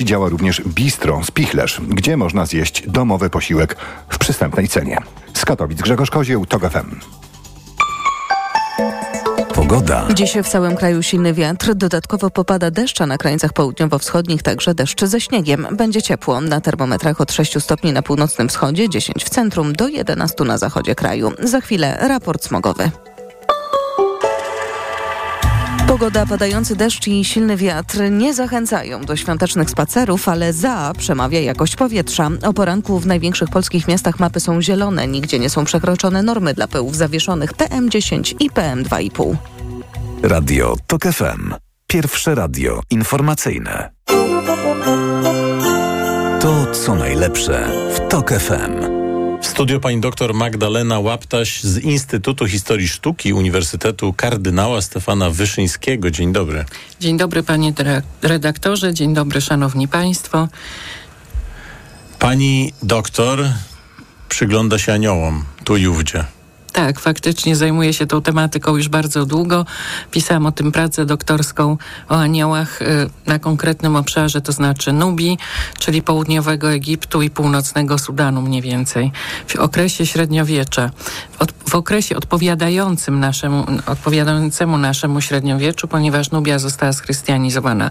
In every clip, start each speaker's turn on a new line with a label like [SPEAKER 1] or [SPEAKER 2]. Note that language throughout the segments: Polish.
[SPEAKER 1] Działa również bistro Spichlerz, gdzie można zjeść domowy posiłek w przystępnej cenie. Z Katowic Grzegorz Kozieł, TOG FM.
[SPEAKER 2] Pogoda.
[SPEAKER 3] Dziś w całym kraju silny wiatr, dodatkowo popada deszcz, a na krańcach południowo-wschodnich także deszcz ze śniegiem. Będzie ciepło. Na termometrach od 6 stopni na północnym wschodzie, 10 w centrum, do 11 na zachodzie kraju. Za chwilę raport smogowy. Pogoda, padający deszcz i silny wiatr nie zachęcają do świątecznych spacerów, ale za przemawia jakość powietrza. O poranku w największych polskich miastach mapy są zielone, nigdzie nie są przekroczone normy dla pyłów zawieszonych PM10 i PM2,5.
[SPEAKER 2] Radio TOK FM. Pierwsze radio informacyjne. To co najlepsze w TOK FM.
[SPEAKER 4] W studiu pani doktor Magdalena Łaptaś z Instytutu Historii Sztuki Uniwersytetu Kardynała Stefana Wyszyńskiego. Dzień dobry.
[SPEAKER 5] Dzień dobry panie redaktorze, dzień dobry szanowni państwo.
[SPEAKER 4] Pani doktor przygląda się aniołom tu i ówdzie.
[SPEAKER 5] Tak, faktycznie zajmuję się tą tematyką już bardzo długo. Pisałam o tym pracę doktorską o aniołach y, na konkretnym obszarze, to znaczy Nubii, czyli południowego Egiptu i północnego Sudanu mniej więcej. W okresie średniowiecza, w okresie odpowiadającym naszemu, odpowiadającemu naszemu średniowieczu, ponieważ Nubia została schrystianizowana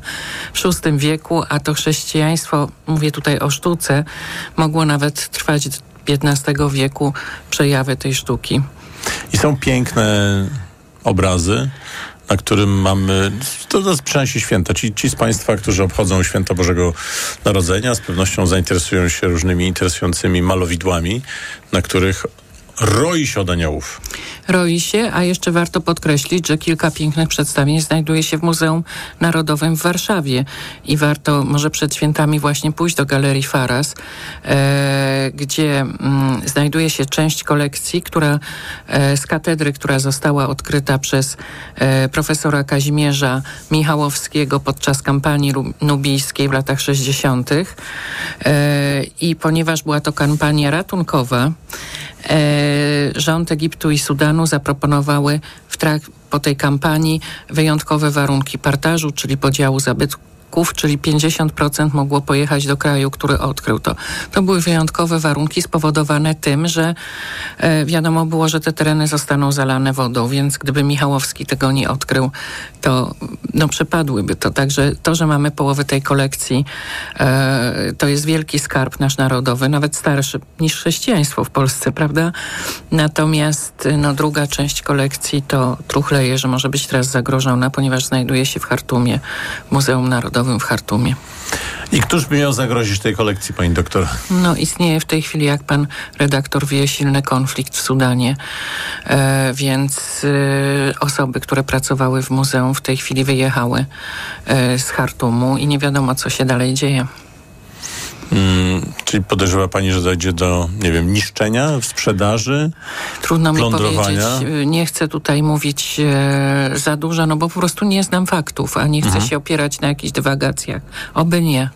[SPEAKER 5] w VI wieku, a to chrześcijaństwo, mówię tutaj o sztuce, mogło nawet trwać XV wieku przejawy tej sztuki.
[SPEAKER 4] I są piękne obrazy, na którym mamy, to nas przynosi święta. Ci, ci z Państwa, którzy obchodzą święto Bożego Narodzenia, z pewnością zainteresują się różnymi interesującymi malowidłami, na których roi się od aniołów.
[SPEAKER 5] Roi się, a jeszcze warto podkreślić, że kilka pięknych przedstawień znajduje się w Muzeum Narodowym w Warszawie i warto może przed świętami właśnie pójść do Galerii Faras, e, gdzie mm, znajduje się część kolekcji, która e, z katedry, która została odkryta przez e, profesora Kazimierza Michałowskiego podczas kampanii nubijskiej w latach 60. E, I ponieważ była to kampania ratunkowa, rząd Egiptu i Sudanu zaproponowały w trak- po tej kampanii wyjątkowe warunki partażu, czyli podziału zabytku czyli 50% mogło pojechać do kraju, który odkrył to. To były wyjątkowe warunki spowodowane tym, że e, wiadomo było, że te tereny zostaną zalane wodą, więc gdyby Michałowski tego nie odkrył, to no, przepadłyby to. Także to, że mamy połowę tej kolekcji, e, to jest wielki skarb nasz narodowy, nawet starszy niż chrześcijaństwo w Polsce, prawda? Natomiast no, druga część kolekcji to truchleje, że może być teraz zagrożona, ponieważ znajduje się w Hartumie, Muzeum Narodowym w Hartumie.
[SPEAKER 4] I któż by miał zagrozić tej kolekcji, pani doktor?
[SPEAKER 5] No, istnieje w tej chwili, jak pan redaktor wie, silny konflikt w Sudanie, e, więc e, osoby, które pracowały w muzeum, w tej chwili wyjechały e, z Hartumu i nie wiadomo, co się dalej dzieje.
[SPEAKER 4] Hmm, czyli podejrzewa pani, że dojdzie do, nie wiem, niszczenia, sprzedaży,
[SPEAKER 5] Trudno mi powiedzieć. Nie chcę tutaj mówić e, za dużo, no bo po prostu nie znam faktów, a nie chcę mhm. się opierać na jakichś dywagacjach. Oby nie.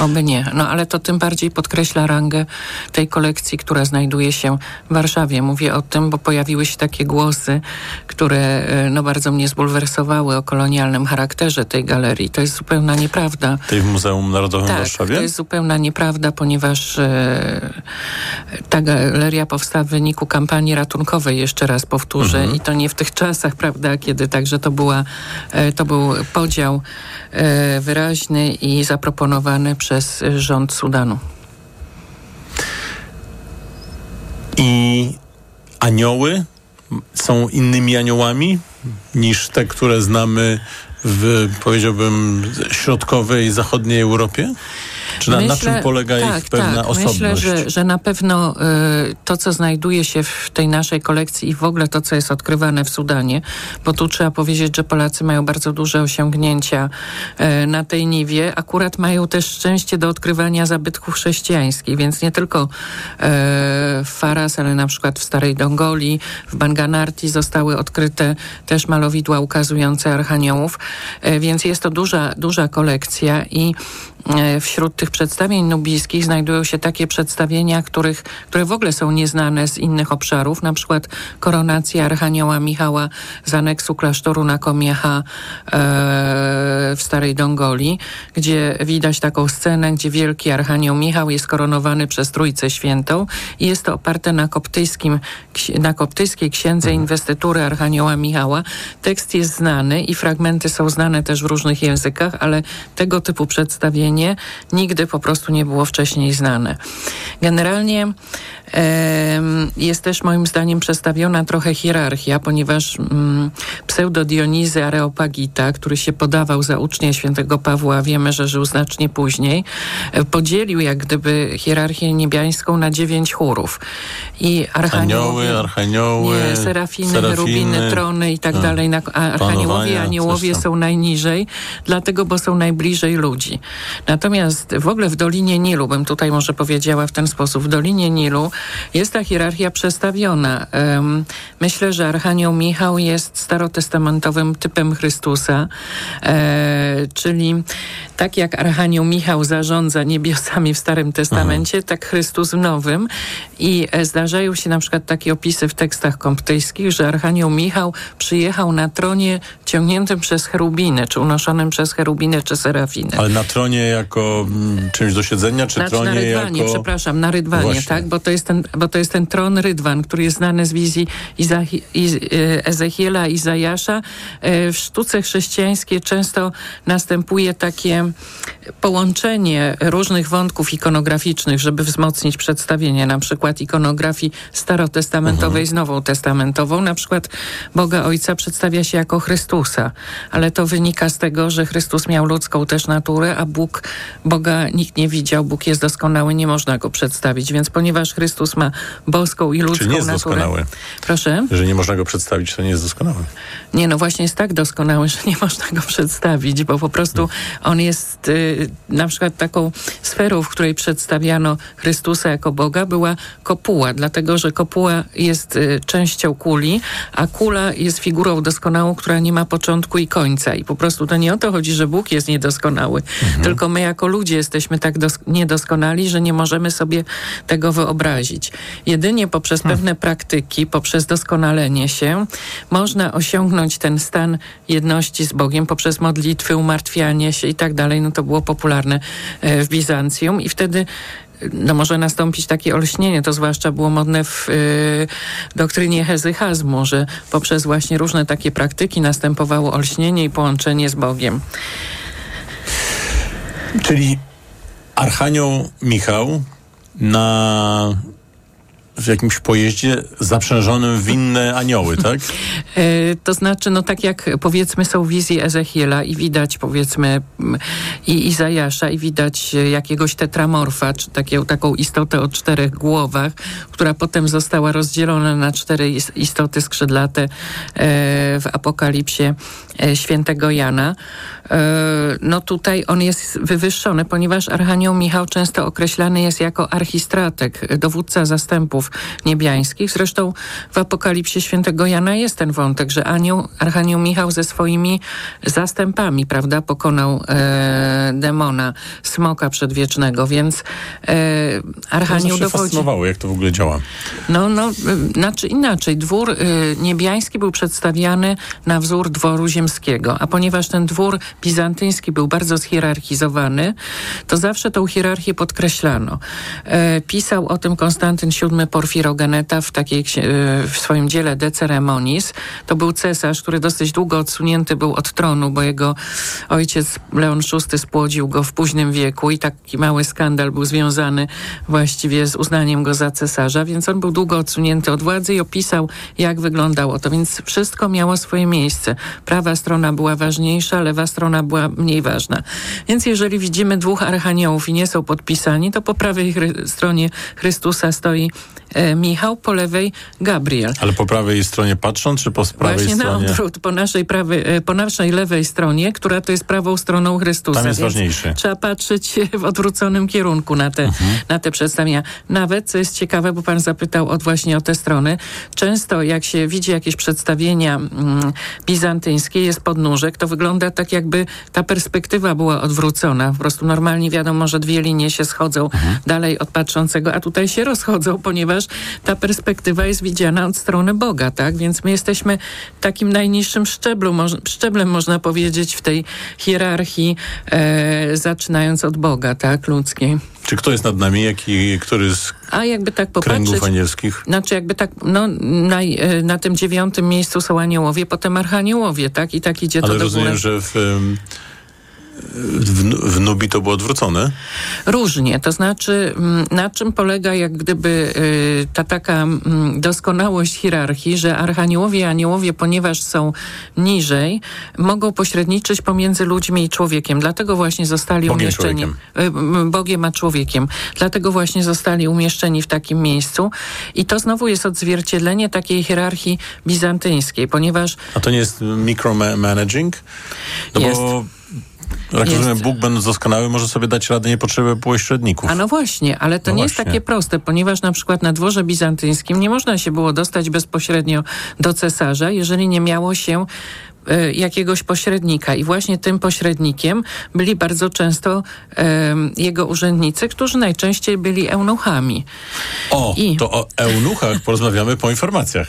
[SPEAKER 5] Oby nie. No ale to tym bardziej podkreśla rangę tej kolekcji, która znajduje się w Warszawie. Mówię o tym, bo pojawiły się takie głosy, które e, no, bardzo mnie zbulwersowały o kolonialnym charakterze tej galerii. To jest zupełna nieprawda.
[SPEAKER 4] Tej w Muzeum Narodowym
[SPEAKER 5] tak,
[SPEAKER 4] w Warszawie?
[SPEAKER 5] to jest zupełna nieprawda, ponieważ e, ta galeria powstała w wyniku kampanii ratunkowej, jeszcze raz powtórzę, mhm. i to nie w tych czasach, prawda, kiedy także to była, e, to był podział e, wyraźny i zaproponowany przez rząd Sudanu.
[SPEAKER 4] I anioły są innymi aniołami niż te, które znamy w, powiedziałbym, środkowej zachodniej Europie? Czy na, myślę, na czym polega tak, ich pewna
[SPEAKER 5] tak,
[SPEAKER 4] osobność?
[SPEAKER 5] Myślę, że, że na pewno y, to, co znajduje się w tej naszej kolekcji i w ogóle to, co jest odkrywane w Sudanie, bo tu trzeba powiedzieć, że Polacy mają bardzo duże osiągnięcia y, na tej niwie. Akurat mają też szczęście do odkrywania zabytków chrześcijańskich, więc nie tylko y, w Faras, ale na przykład w Starej Dongoli, w Banganarti zostały odkryte też malowidła ukazujące archaniołów, więc jest to duża, duża kolekcja i wśród tych przedstawień nubijskich znajdują się takie przedstawienia, których, które w ogóle są nieznane z innych obszarów, na przykład koronacja Archanioła Michała z aneksu klasztoru na Komiecha e, w Starej Dongoli, gdzie widać taką scenę, gdzie wielki Archanioł Michał jest koronowany przez Trójcę Świętą i jest to oparte na, koptyjskim, na koptyjskiej księdze inwestytury Archanioła Michała. Tekst jest znany i fragmenty są znane też w różnych językach, ale tego typu przedstawienie nigdy po prostu nie było wcześniej znane. Generalnie jest też moim zdaniem przedstawiona trochę hierarchia, ponieważ mm, pseudo Dionizy Areopagita, który się podawał za ucznia świętego Pawła, wiemy, że żył znacznie później, e, podzielił jak gdyby hierarchię niebiańską na dziewięć chórów.
[SPEAKER 4] I archanioły, archanioły,
[SPEAKER 5] nie, serafiny, serafiny, cherubiny, trony i tak, tak. dalej. Archaniołowie i aniołowie są najniżej, dlatego, bo są najbliżej ludzi. Natomiast w ogóle w Dolinie Nilu, bym tutaj może powiedziała w ten sposób, w Dolinie Nilu jest ta hierarchia przestawiona. Myślę, że Archanioł Michał jest starotestamentowym typem Chrystusa, e, czyli tak jak Archanioł Michał zarządza niebiosami w Starym Testamencie, Aha. tak Chrystus w Nowym. I e, zdarzają się na przykład takie opisy w tekstach komptyjskich, że Archanioł Michał przyjechał na tronie ciągniętym przez cherubinę, czy unoszonym przez cherubinę, czy serafinę.
[SPEAKER 4] Ale na tronie jako mm, czymś do siedzenia, czy
[SPEAKER 5] znaczy,
[SPEAKER 4] tronie
[SPEAKER 5] na rydwanie,
[SPEAKER 4] jako...
[SPEAKER 5] przepraszam, na rydwanie, Właśnie. tak? Bo to, jest ten, bo to jest ten tron rydwan, który jest znany z wizji Iza, Iz, e, Ezechiela, Izajasza. E, w sztuce chrześcijańskiej często następuje takie połączenie różnych wątków ikonograficznych, żeby wzmocnić przedstawienie, na przykład ikonografii starotestamentowej mhm. z nową testamentową. Na przykład Boga Ojca przedstawia się jako Chrystusa, ale to wynika z tego, że Chrystus miał ludzką też naturę, a Bóg, Boga nikt nie widział, Bóg jest doskonały, nie można go przedstawić, więc ponieważ Chrystus ma boską i ludzką
[SPEAKER 4] nie jest
[SPEAKER 5] naturę...
[SPEAKER 4] doskonały?
[SPEAKER 5] Proszę?
[SPEAKER 4] Że nie można go przedstawić, to nie jest doskonały.
[SPEAKER 5] Nie, no właśnie jest tak doskonały, że nie można go przedstawić, bo po prostu on jest y, na przykład taką sferą, w której przedstawiano Chrystusa jako Boga, była kopuła, dlatego że kopuła jest y, częścią kuli, a kula jest figurą doskonałą, która nie ma początku i końca. I po prostu to nie o to chodzi, że Bóg jest niedoskonały, mhm. tylko my jako ludzie jesteśmy tak niedoskonali, że nie możemy sobie tego wyobrazić. Jedynie poprzez hmm. pewne praktyki, poprzez doskonalenie się, można osiągnąć ten stan jedności z Bogiem, poprzez modlitwy, umartwianie się i tak dalej. No to było popularne e, w Bizancjum i wtedy no może nastąpić takie olśnienie, to zwłaszcza było modne w y, doktrynie hezychazmu, że poprzez właśnie różne takie praktyki następowało olśnienie i połączenie z Bogiem.
[SPEAKER 4] Czyli Archanioł Michał na w jakimś pojeździe zaprzężonym w inne anioły, tak?
[SPEAKER 5] E, to znaczy, no tak jak powiedzmy są wizje Ezechiela i widać powiedzmy i Izajasza i widać jakiegoś tetramorfa, czy takie, taką istotę o czterech głowach, która potem została rozdzielona na cztery istoty skrzydlate e, w Apokalipsie e, świętego Jana. No tutaj on jest wywyższony, ponieważ Archanioł Michał często określany jest jako archistratek, dowódca zastępów niebiańskich. Zresztą w Apokalipsie świętego Jana jest ten wątek, że anioł, Archanioł Michał ze swoimi zastępami, prawda, pokonał e, demona, smoka przedwiecznego, więc e, Archanioł
[SPEAKER 4] to dowodzi... fascynowało, jak to w ogóle działa.
[SPEAKER 5] No, no, znaczy inaczej. Dwór y, niebiański był przedstawiany na wzór dworu ziemskiego, a ponieważ ten dwór bizantyński był bardzo zhierarchizowany, to zawsze tą hierarchię podkreślano. E, pisał o tym Konstantyn VII Porfirogeneta w, takiej, e, w swoim dziele De Ceremonis. To był cesarz, który dosyć długo odsunięty był od tronu, bo jego ojciec Leon VI spłodził go w późnym wieku i taki mały skandal był związany właściwie z uznaniem go za cesarza, więc on był długo odsunięty od władzy i opisał, jak wyglądało to. Więc wszystko miało swoje miejsce. Prawa strona była ważniejsza, lewa strona była mniej ważna. Więc jeżeli widzimy dwóch archaniołów i nie są podpisani, to po prawej stronie Chrystusa stoi Michał, po lewej Gabriel.
[SPEAKER 4] Ale po prawej stronie patrząc, czy po prawej
[SPEAKER 5] Właśnie
[SPEAKER 4] stronie?
[SPEAKER 5] Właśnie na odwrót, po naszej, prawej, e, po naszej lewej stronie, która to jest prawą stroną Chrystusa.
[SPEAKER 4] Tam jest ważniejszy.
[SPEAKER 5] Trzeba patrzeć w odwróconym kierunku na te, mhm. na te przedstawienia. Nawet, co jest ciekawe, bo pan zapytał od właśnie o te strony, często jak się widzi jakieś przedstawienia mm, bizantyńskie, jest podnóżek, to wygląda tak jakby ta perspektywa była odwrócona. Po prostu normalnie wiadomo, że dwie linie się schodzą mhm. dalej od patrzącego, a tutaj się rozchodzą, ponieważ ta perspektywa jest widziana od strony Boga, tak? Więc my jesteśmy takim najniższym szczeblu, szczeblem, można powiedzieć, w tej hierarchii, e, zaczynając od Boga, tak? Ludzkiej.
[SPEAKER 4] Czy kto jest nad nami? Jaki, który z
[SPEAKER 5] A jakby tak popatrzeć,
[SPEAKER 4] kręgów anielskich?
[SPEAKER 5] Znaczy jakby tak, no na, e, na tym dziewiątym miejscu są aniołowie, potem archaniołowie, tak? I tak idzie
[SPEAKER 4] Ale
[SPEAKER 5] to do
[SPEAKER 4] rozumiem,
[SPEAKER 5] góry.
[SPEAKER 4] że w, w, w Nubi to było odwrócone?
[SPEAKER 5] Różnie, to znaczy mm, na czym polega jak gdyby y, ta taka mm, doskonałość hierarchii, że archaniołowie i aniołowie, ponieważ są niżej, mogą pośredniczyć pomiędzy ludźmi i człowiekiem. Dlatego właśnie zostali
[SPEAKER 4] Bogiem
[SPEAKER 5] umieszczeni y, m, Bogiem a człowiekiem. Dlatego właśnie zostali umieszczeni w takim miejscu i to znowu jest odzwierciedlenie takiej hierarchii bizantyjskiej, ponieważ
[SPEAKER 4] A to nie jest micromanaging? No
[SPEAKER 5] Jest.
[SPEAKER 4] bo jak
[SPEAKER 5] Jest.
[SPEAKER 4] rozumiem, Bóg będąc doskonały może sobie dać radę, nie potrzebuje pośredników.
[SPEAKER 5] A no właśnie, ale to
[SPEAKER 4] No
[SPEAKER 5] nie jest
[SPEAKER 4] właśnie.
[SPEAKER 5] takie proste, ponieważ na przykład na dworze bizantyńskim nie można się było dostać bezpośrednio do cesarza, jeżeli nie miało się e, jakiegoś pośrednika i właśnie tym pośrednikiem byli bardzo często em, jego urzędnicy, którzy najczęściej byli eunuchami.
[SPEAKER 4] O,
[SPEAKER 5] I-
[SPEAKER 4] to o eunuchach porozmawiamy po informacjach.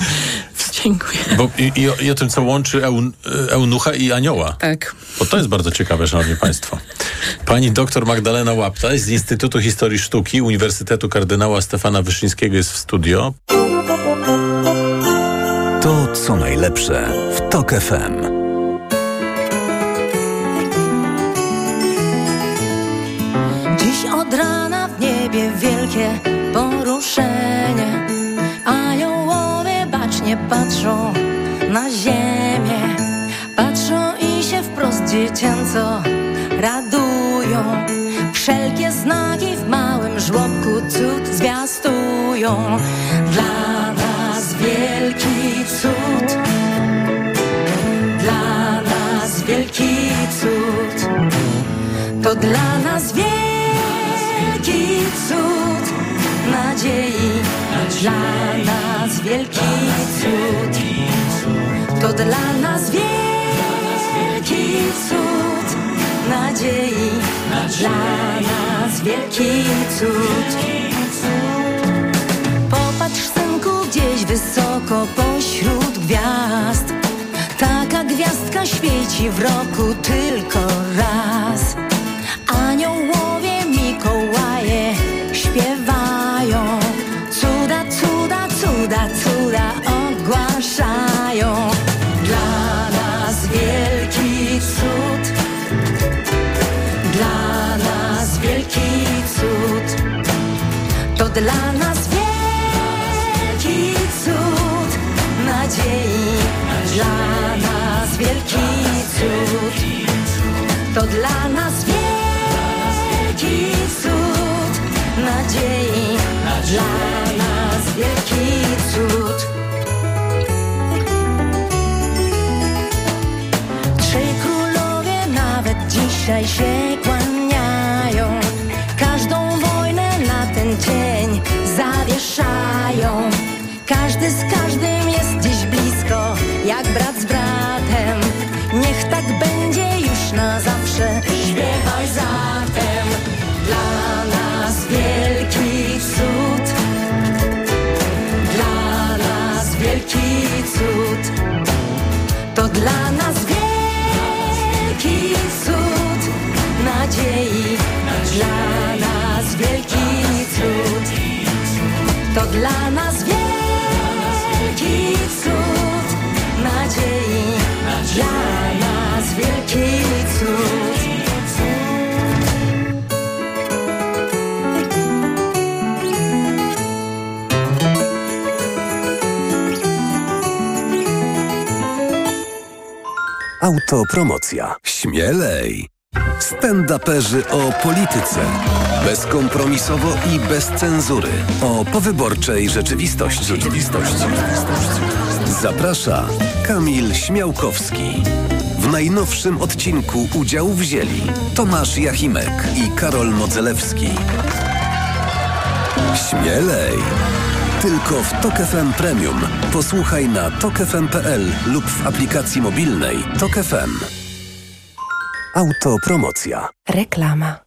[SPEAKER 5] Dziękuję.
[SPEAKER 4] Bo i, i, o, I o tym, co łączy eun, eunucha i anioła.
[SPEAKER 5] Tak.
[SPEAKER 4] Bo to jest bardzo ciekawe, szanowni państwo. Pani doktor Magdalena Łapta z Instytutu Historii Sztuki Uniwersytetu Kardynała Stefana Wyszyńskiego jest w studio.
[SPEAKER 2] To co najlepsze w TOK FM.
[SPEAKER 6] Dziś od rana w niebie wielkie poruszenie. Bacznie patrzą na ziemię. Patrzą i się wprost dziecięco radują. Wszelkie znaki w małym żłobku cud zwiastują. Dla nas wielki cud. Dla nas wielki cud. To dla nas wielki cud nadziei, dla nas wielki cud. To dla nas wielki cud nadziei, dla nas wielki cud. Popatrz, synku, gdzieś wysoko pośród gwiazd. Taka gwiazdka świeci w roku tylko raz. Aniołowie Mikołaje Dla nas wielki cud. Dla nas wielki cud. To dla nas wielki cud nadziei. Dla nas wielki cud. To dla nas wielki cud nadziei. Dla dzisiaj się kłaniają. Każdą wojnę na ten dzień zawieszają. Każdy z każdym dla nas wielki cud. To dla nas wielki cud nadziei, dla nas wielki cud.
[SPEAKER 2] Autopromocja. Śmielej! Stand-uperzy o polityce. Bezkompromisowo i bez cenzury. O powyborczej rzeczywistości. rzeczywistości. Zaprasza Kamil Śmiałkowski. W najnowszym odcinku udział wzięli Tomasz Jachimek i Karol Modzelewski. Śmielej! Tylko w Tok FM Premium. Posłuchaj na tokefm.pl lub w aplikacji mobilnej Tok FM. Autopromocja.
[SPEAKER 6] Reklama.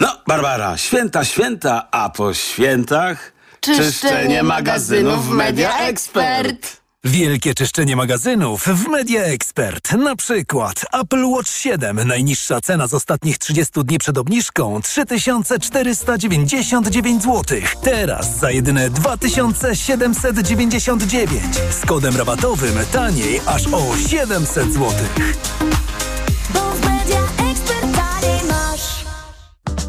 [SPEAKER 7] No, Barbara, święta, święta, a po świętach czyszczenie magazynów w Media Expert.
[SPEAKER 8] Wielkie czyszczenie magazynów w Media Expert. Na przykład Apple Watch 7. Najniższa cena z ostatnich 30 dni przed obniżką 3499 zł. Teraz za jedyne 2799. Z kodem rabatowym taniej aż o 700 zł.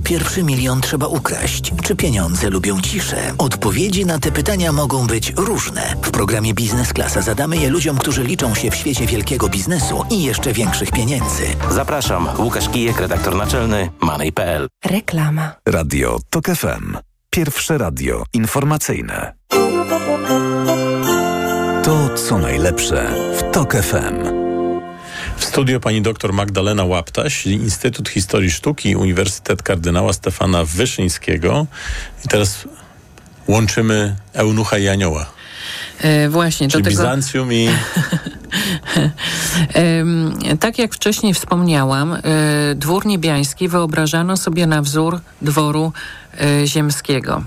[SPEAKER 9] pierwszy milion trzeba ukraść? Czy pieniądze lubią ciszę? Odpowiedzi na te pytania mogą być różne. W programie Biznes Klasa zadamy je ludziom, którzy liczą się w świecie wielkiego biznesu i jeszcze większych pieniędzy.
[SPEAKER 10] Zapraszam, Łukasz Kijek, redaktor naczelny Money.pl.
[SPEAKER 6] Reklama.
[SPEAKER 2] Radio Tok FM. Pierwsze radio informacyjne. To co najlepsze w Tok FM.
[SPEAKER 4] W studio pani dr Magdalena Łaptaś, Instytut Historii Sztuki, Uniwersytet Kardynała Stefana Wyszyńskiego. I teraz łączymy Eunucha i Anioła.
[SPEAKER 5] E, właśnie,
[SPEAKER 4] Czyli
[SPEAKER 5] do tego...
[SPEAKER 4] Bizancjum i...
[SPEAKER 5] Tak jak wcześniej wspomniałam, e, dwór niebiański wyobrażano sobie na wzór dworu e, ziemskiego.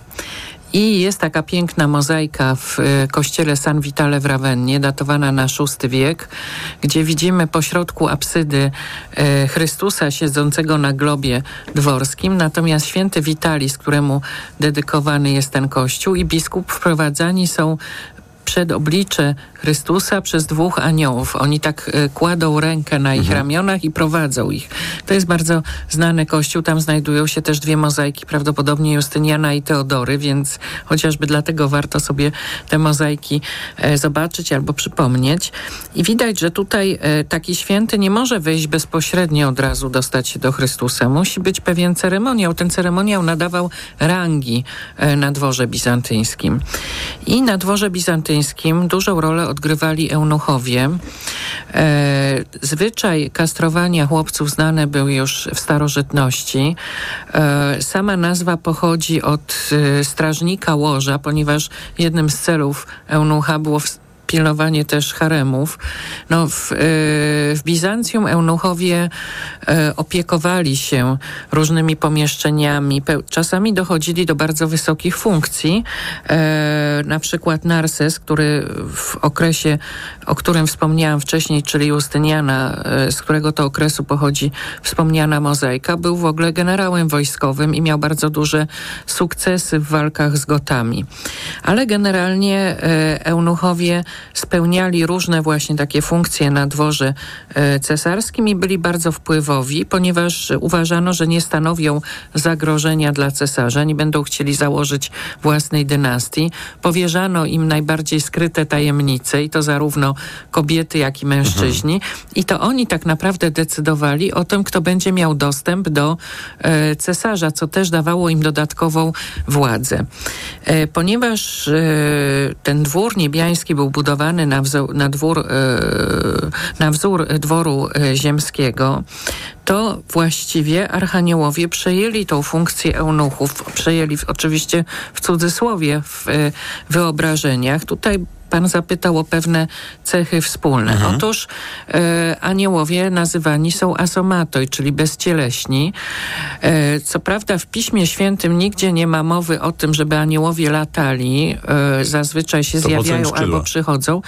[SPEAKER 5] I jest taka piękna mozaika w e, kościele San Vitale w Ravennie, datowana na VI wiek, gdzie widzimy pośrodku absydy e, Chrystusa siedzącego na globie dworskim, natomiast święty Witalis, któremu dedykowany jest ten kościół i biskup wprowadzani są przed oblicze Chrystusa przez dwóch aniołów. Oni tak e, kładą rękę na ich ramionach i prowadzą ich. To jest bardzo znany kościół. Tam znajdują się też dwie mozaiki, prawdopodobnie Justyniana i Teodory, więc chociażby dlatego warto sobie te mozaiki e, zobaczyć albo przypomnieć. I widać, że tutaj e, taki święty nie może wejść bezpośrednio od razu dostać się do Chrystusa. Musi być pewien ceremoniał. Ten ceremoniał nadawał rangi na dworze bizantyjskim. I na dworze dużą rolę odgrywali eunuchowie. E, zwyczaj kastrowania chłopców znany był już w starożytności. E, sama nazwa pochodzi od e, strażnika łoża, ponieważ jednym z celów eunucha było w, pilnowanie też haremów. No, w, e, w Bizancjum eunuchowie e, opiekowali się różnymi pomieszczeniami. Czasami dochodzili do bardzo wysokich funkcji. E, na przykład Narses, który w okresie, o którym wspomniałam wcześniej, czyli Justyniana, e, z którego to okresu pochodzi wspomniana mozaika, był w ogóle generałem wojskowym i miał bardzo duże sukcesy w walkach z Gotami. Ale generalnie e, eunuchowie spełniali różne właśnie takie funkcje na dworze e, cesarskim i byli bardzo wpływowi, ponieważ uważano, że nie stanowią zagrożenia dla cesarza, nie będą chcieli założyć własnej dynastii. Powierzano im najbardziej skryte tajemnice i to zarówno kobiety, jak i mężczyźni. I to oni tak naprawdę decydowali o tym, kto będzie miał dostęp do e, cesarza, co też dawało im dodatkową władzę. E, ponieważ e, ten dwór niebiański był budowany na, wzór, na, dwór, e, na wzór dworu e, ziemskiego, to właściwie archaniołowie przejęli tą funkcję eunuchów, przejęli oczywiście w cudzysłowie w e, wyobrażeniach. Tutaj Pan zapytał o pewne cechy wspólne. Otóż e, aniołowie nazywani są asomatoi, czyli bezcieleśni. E, co prawda w Piśmie Świętym nigdzie nie ma mowy o tym, żeby aniołowie latali. E, zazwyczaj się
[SPEAKER 4] To
[SPEAKER 5] zjawiają albo przychodzą.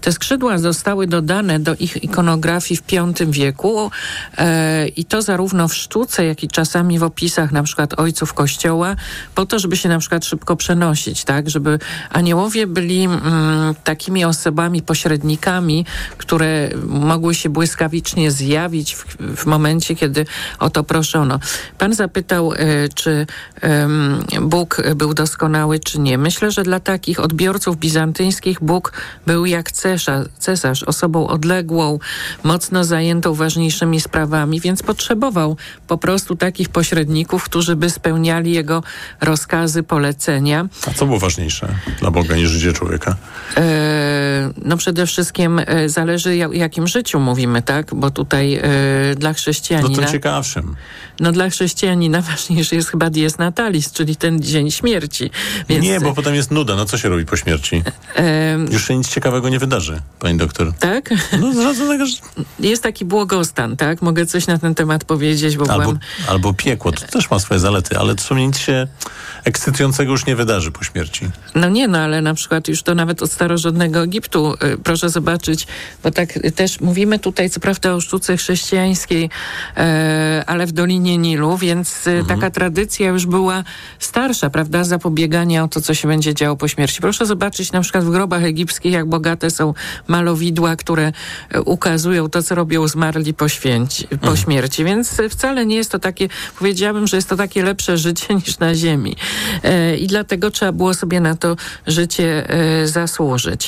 [SPEAKER 5] Te skrzydła zostały dodane do ich ikonografii w V wieku e, i to zarówno w sztuce, jak i czasami w opisach na przykład ojców kościoła, po to, żeby się na przykład szybko przenosić, tak? Żeby aniołowie byli mm, takimi osobami, pośrednikami, które mogły się błyskawicznie zjawić w, w momencie, kiedy o to proszono. Pan zapytał, e, czy Bóg był doskonały, czy nie. Myślę, że dla takich odbiorców bizantyjskich Bóg był jak cesarz, cesarz osobą odległą, mocno zajętą ważniejszymi sprawami, więc potrzebował po prostu takich pośredników, którzy by spełniali jego rozkazy, polecenia.
[SPEAKER 4] A co było ważniejsze dla Boga niż życie człowieka?
[SPEAKER 5] E, no przede wszystkim e, zależy jakim życiu mówimy, tak? Bo tutaj e, dla
[SPEAKER 4] No
[SPEAKER 5] chrześcijanina...
[SPEAKER 4] to ciekawszym.
[SPEAKER 5] No dla chrześcijanina ważniejszy jest chyba dies natalis, czyli ten dzień śmierci. Więc,
[SPEAKER 4] Nie, bo potem jest nuda. No co się robi po śmierci? Już się nic ciekawego nie wydarzy, pani doktor.
[SPEAKER 5] tak?
[SPEAKER 4] No żadnego...
[SPEAKER 5] Jest taki błogostan, tak? Mogę coś na ten temat powiedzieć, bo
[SPEAKER 4] Albo,
[SPEAKER 5] byłam...
[SPEAKER 4] albo piekło. To też ma swoje zalety, ale co nic się ekscytującego już nie wydarzy po śmierci.
[SPEAKER 5] No nie, no ale na przykład już to nawet od starożytnego Egiptu, y, proszę zobaczyć, bo tak y, też mówimy tutaj co prawda o sztuce chrześcijańskiej, e, ale w Dolinie Nilu, więc y, taka tradycja już była starsza, prawda, zapobiegania o to, co się będzie działo po śmierci. Proszę zobaczyć na przykład w grobach egipskich, jak bogate są malowidła, które e, ukazują to, co robią zmarli po, święci, po śmierci, więc y, wcale nie jest to takie, powiedziałabym, że jest to takie lepsze życie niż na ziemi. E, I dlatego trzeba było sobie na to życie e, zasłużyć. E,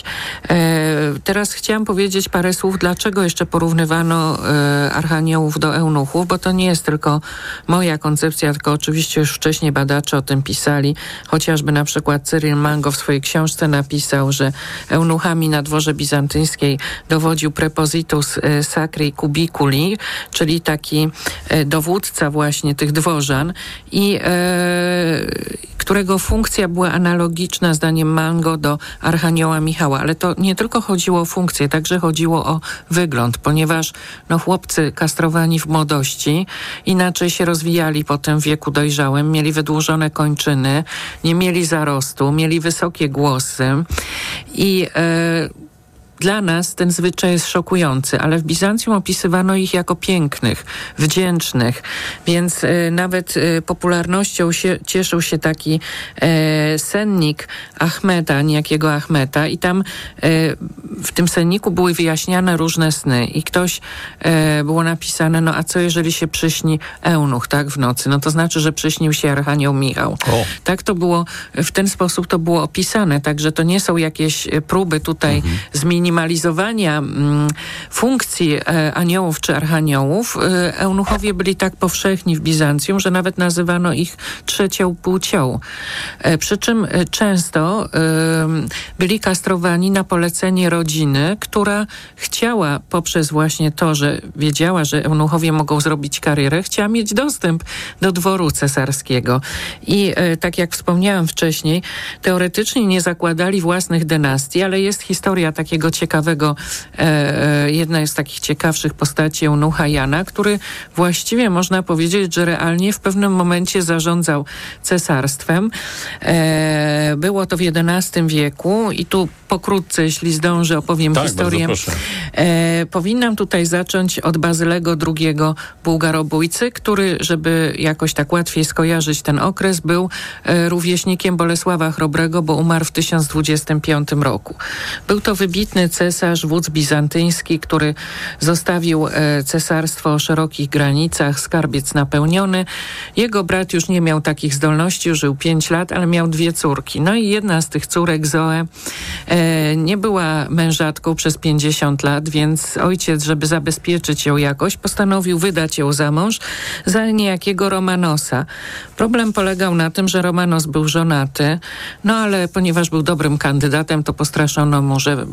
[SPEAKER 5] Teraz chciałam powiedzieć parę słów, dlaczego jeszcze porównywano e, archaniołów do eunuchów, bo to nie jest tylko moja koncepcja, tylko oczywiście już wcześniej badacze o tym pisali. Chociażby na przykład Cyril Mango w swojej książce napisał, że eunuchami na dworze bizantyńskiej dowodził prepositus e, sacri cubiculi, czyli taki dowódca właśnie tych dworzan i którego funkcja była analogiczna zdaniem Mango do Archanioła Michała, ale to nie tylko chodziło o funkcję, także chodziło o wygląd, ponieważ no, chłopcy kastrowani w młodości inaczej się rozwijali potem w wieku dojrzałym, mieli wydłużone kończyny, nie mieli zarostu, mieli wysokie głosy i e, dla nas ten zwyczaj jest szokujący, ale w Bizancjum opisywano ich jako pięknych, wdzięcznych, więc e, nawet e, popularnością się, cieszył się taki e, sennik Ahmeta, niejakiego Ahmeta i tam w tym senniku były wyjaśniane różne sny i ktoś było napisane, no a co jeżeli się przyśni eunuch, tak, w nocy? No to znaczy, że przyśnił się Archanioł Michał.
[SPEAKER 4] O.
[SPEAKER 5] Tak to było, w ten sposób to było opisane, także to nie są jakieś próby tutaj zminimalizowania mm, funkcji e, aniołów czy archaniołów. E, eunuchowie byli tak powszechni w Bizancjum, że nawet nazywano ich trzecią płcią. E, przy czym często byli kastrowani na polecenie rodziny, która chciała poprzez właśnie to, że wiedziała, że eunuchowie mogą zrobić karierę, chciała mieć dostęp do dworu cesarskiego. I tak jak wspomniałam wcześniej, teoretycznie nie zakładali własnych dynastii, ale jest historia takiego ciekawego, e, e, jedna z takich ciekawszych postaci eunucha Jana, który właściwie można powiedzieć, że realnie w pewnym momencie zarządzał cesarstwem. E, było to w XI wieku i tu pokrótce, jeśli zdążę, opowiem
[SPEAKER 4] Tak,
[SPEAKER 5] historię. powinnam tutaj zacząć od Bazylego II Bułgarobójcy, który, żeby jakoś tak łatwiej skojarzyć ten okres, był rówieśnikiem Bolesława Chrobrego, bo umarł w 1025 roku. Był to wybitny cesarz, wódz bizantyński, który zostawił e, cesarstwo o szerokich granicach, skarbiec napełniony. Jego brat już nie miał takich zdolności, żył 5 lat, ale miał dwie córki. No i jedna z tych córek, Zoe, e, nie była mężatką przez 50 lat, więc ojciec, żeby zabezpieczyć ją jakoś, postanowił wydać ją za mąż za niejakiego Romanosa. Problem polegał na tym, że Romanos był żonaty, no ale ponieważ był dobrym kandydatem, to postraszono mu, że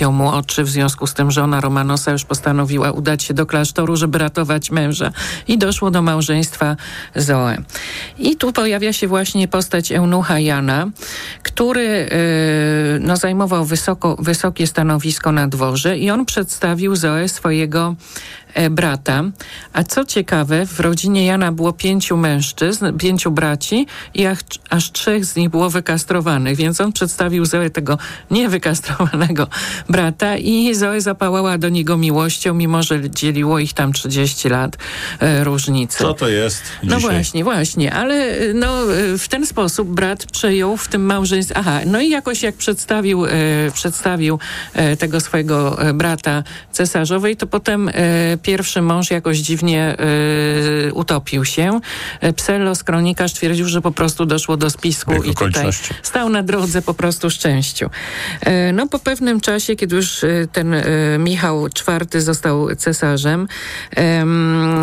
[SPEAKER 5] wyłupią mu oczy, w związku z tym żona Romanosa już postanowiła udać się do klasztoru, żeby ratować męża i doszło do małżeństwa Zoe. I tu pojawia się właśnie postać eunucha Jana, który yy, no, zajmował wysoko, wysokie stanowisko na dworze i on przedstawił Zoe swojego brata. A co ciekawe, w rodzinie Jana było pięciu mężczyzn, pięciu braci i aż, aż trzech z nich było wykastrowanych, więc on przedstawił Zoe tego niewykastrowanego brata i Zoe zapałała do niego miłością, mimo że dzieliło ich tam 30 lat e, różnicy.
[SPEAKER 4] Co to jest
[SPEAKER 5] No
[SPEAKER 4] dzisiaj?
[SPEAKER 5] właśnie, właśnie, ale y, no, y, w ten sposób brat przejął w tym małżeństwie. Aha, no i jakoś jak przedstawił, e, przedstawił e, tego swojego e, brata cesarzowej, to potem e, pierwszy mąż jakoś dziwnie e, utopił się. E, Psellos, kronikarz, twierdził, że po prostu doszło do spisku i tutaj stał na drodze po prostu szczęściu. E, No po pewnym czasie, kiedy już e, ten Michał IV został cesarzem, em,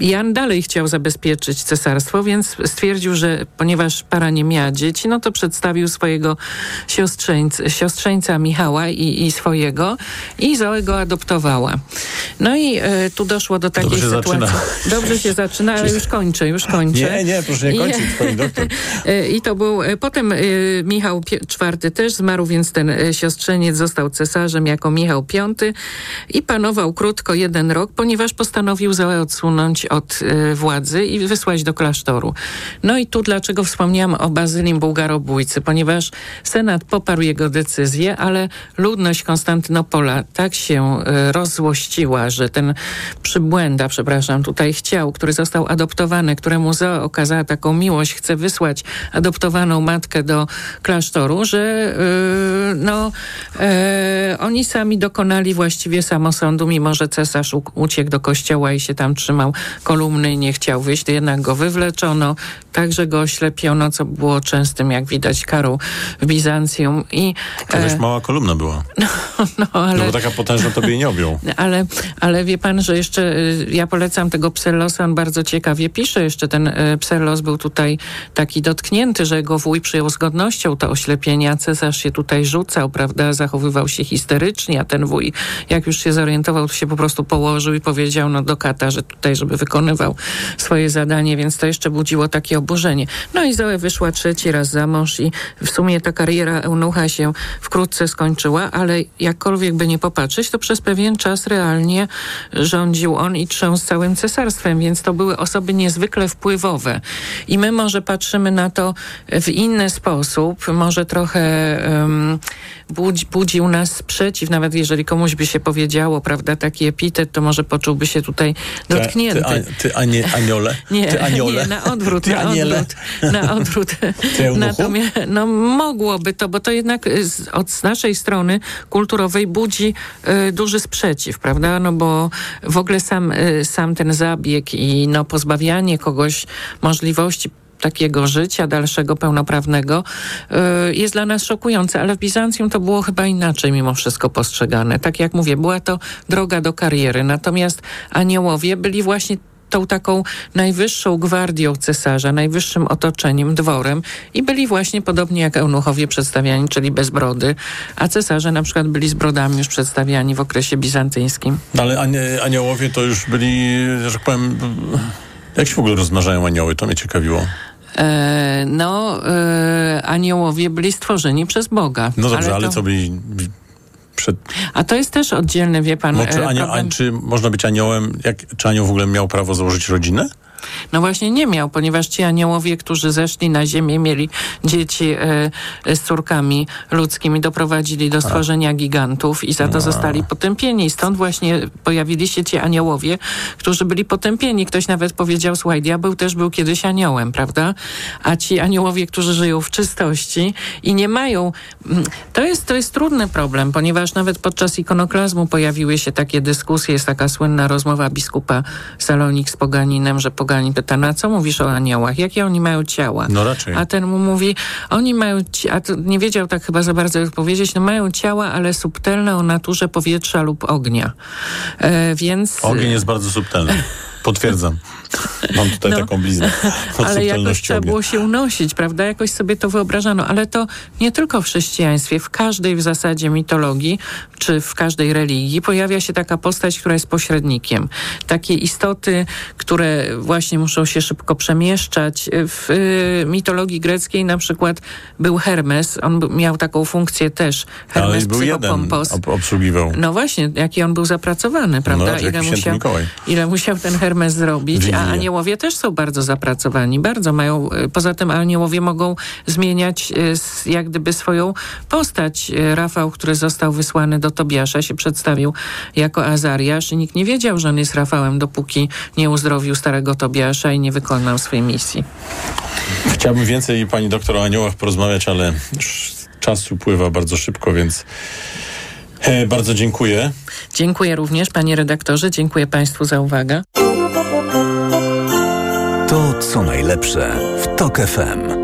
[SPEAKER 5] Jan dalej chciał zabezpieczyć cesarstwo, więc stwierdził, że ponieważ para nie miała dzieci, no to przedstawił swojego siostrzeńca, siostrzeńca Michała i, i swojego i Zoe go adoptowała. No i e, tu doszło do takiej
[SPEAKER 4] Dobrze
[SPEAKER 5] sytuacji.
[SPEAKER 4] zaczyna.
[SPEAKER 5] Dobrze się zaczyna, ale już kończę, już kończę.
[SPEAKER 4] Nie, nie, proszę nie
[SPEAKER 5] I-
[SPEAKER 4] kończyć, pani doktor.
[SPEAKER 5] E, I to był, e, potem e, Michał IV też zmarł, więc ten siostrzeniec został cesarzem jako Michał V i panował krótko jeden rok, ponieważ postanowił odsunąć od e, władzy i wysłać do klasztoru. No i tu dlaczego wspomniałam o Bazylim Bułgarobójcy, ponieważ Senat poparł jego decyzję, ale ludność Konstantynopola tak się e, rozzłościła, że ten przybłęda, przepraszam, tutaj chciał, który został adoptowany, któremu Zoe okazała taką miłość, chce wysłać adoptowaną matkę do klasztoru, że yy, no, e, oni sami dokonali właściwie samosądu, mimo że cesarz uciekł do kościoła i się tam trzymał kolumny i nie chciał wyjść, jednak go wywleczono, także go oślepiono, co było częstym, jak widać, karą w Bizancjum. I,
[SPEAKER 4] Jakaś
[SPEAKER 5] e,
[SPEAKER 4] mała kolumna była.
[SPEAKER 5] no, ale...
[SPEAKER 4] No bo taka potężna to by jej nie objął.
[SPEAKER 5] Ale, ale wie pan, że jeszcze y, ja polecam tego Psellosa, on bardzo ciekawie pisze. Jeszcze ten y, Psellos był tutaj taki dotknięty, że jego wuj przyjął z godnością to oślepienie, a cesarz się tutaj rzucał, prawda, zachowywał się histerycznie, a ten wuj, jak już się zorientował, to się po prostu położył i powiedział no do kata, że tutaj, żeby wykonywał swoje zadanie, więc to jeszcze budziło takie oburzenie. No i Zoe wyszła trzeci raz za mąż i w sumie ta kariera eunucha się wkrótce skończyła, ale jakkolwiek by nie popatrzeć, to przez pewien czas realnie rządził on i trząsł całym cesarstwem, więc to były osoby niezwykle wpływowe. I my może patrzymy na to w inny sposób, może trochę um, budzi, budził nas sprzeciw, nawet jeżeli komuś by się powiedziało, prawda, taki epitet, to może poczułby się tutaj dotknięty.
[SPEAKER 4] Ty, ty, ty aniole?
[SPEAKER 5] Nie,
[SPEAKER 4] ty aniole?
[SPEAKER 5] nie, na odwrót, na odwrót, na odwrót. Natomiast, no mogłoby to, bo to jednak z, od naszej strony kulturowej budzi y, duży sprzeciw, prawda? No bo w ogóle sam, y, sam ten zabieg i no pozbawianie kogoś możliwości takiego życia dalszego, pełnoprawnego, y, jest dla nas szokujące, ale w Bizancjum to było chyba inaczej mimo wszystko postrzegane. Tak jak mówię, była to droga do kariery, natomiast aniołowie byli właśnie tą taką najwyższą gwardią cesarza, najwyższym otoczeniem, dworem i byli właśnie podobnie jak eunuchowie przedstawiani, czyli bez brody, a cesarze na przykład byli z brodami już przedstawiani w okresie bizantyjskim.
[SPEAKER 4] No ale anie, aniołowie to już byli, że tak powiem... Jak się w ogóle rozmnażają anioły? To mnie ciekawiło.
[SPEAKER 5] E, no, e, aniołowie byli stworzeni przez Boga.
[SPEAKER 4] No dobrze, ale,
[SPEAKER 5] to-
[SPEAKER 4] co byli... Przed...
[SPEAKER 5] A to jest też oddzielny, wie pan,
[SPEAKER 4] No, czy,
[SPEAKER 5] e,
[SPEAKER 4] anio,
[SPEAKER 5] problem.
[SPEAKER 4] a, czy można być aniołem? Jak, czy anioł w ogóle miał prawo założyć rodzinę?
[SPEAKER 5] No właśnie nie miał, ponieważ ci aniołowie, którzy zeszli na ziemię, mieli dzieci e, e, z córkami ludzkimi, doprowadzili do stworzenia gigantów i za to zostali potępieni. Stąd właśnie pojawili się ci aniołowie, którzy byli potępieni. Ktoś nawet powiedział, słuchaj, diabeł też był kiedyś aniołem, prawda? A ci aniołowie, którzy żyją w czystości i nie mają... mm, To jest, to jest trudny problem, ponieważ nawet podczas ikonoklazmu pojawiły się takie dyskusje. Jest taka słynna rozmowa biskupa Salonik z Poganinem, że Poganin pyta, no a co mówisz o aniołach? Jakie oni mają ciała?
[SPEAKER 4] No raczej.
[SPEAKER 5] A ten mu mówi, oni mają, a to nie wiedział tak chyba za bardzo jak powiedzieć, no mają ciała, ale subtelne o naturze powietrza lub ognia. E, więc...
[SPEAKER 4] Ogień jest bardzo subtelny. Potwierdzam. Mam tutaj
[SPEAKER 5] No.
[SPEAKER 4] taką bliznę.
[SPEAKER 5] Ale jakoś trzeba było się unosić, prawda? Jakoś sobie to wyobrażano, ale to nie tylko w chrześcijaństwie, w każdej w zasadzie mitologii, czy w każdej religii pojawia się taka postać, która jest pośrednikiem. Takie istoty, które właśnie muszą się szybko przemieszczać. W y, mitologii greckiej na przykład był Hermes, on miał taką funkcję też.
[SPEAKER 4] Ale
[SPEAKER 5] Hermes
[SPEAKER 4] był jeden ob- obsługiwał.
[SPEAKER 5] No właśnie, jaki on był zapracowany, prawda?
[SPEAKER 4] No, święty
[SPEAKER 5] musiał,
[SPEAKER 4] Mikołaj.
[SPEAKER 5] ile musiał ten Hermes zrobić, a aniołowie też są bardzo zapracowani, bardzo mają, y, poza tym aniołowie mogą zmieniać y, jak gdyby swoją postać. Y, Rafał, który został wysłany do Tobiasza, się przedstawił jako Azariasz i nikt nie wiedział, że on jest Rafałem, dopóki nie uzdrowił starego Tobiasza i nie wykonał swojej misji.
[SPEAKER 4] Chciałbym więcej pani doktor o aniołach porozmawiać, ale czas upływa bardzo szybko, więc e, bardzo dziękuję.
[SPEAKER 5] Dziękuję również, panie redaktorze, dziękuję państwu za uwagę.
[SPEAKER 8] Co najlepsze w TOK FM.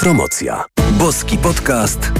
[SPEAKER 2] Autopromocja. Boski podcast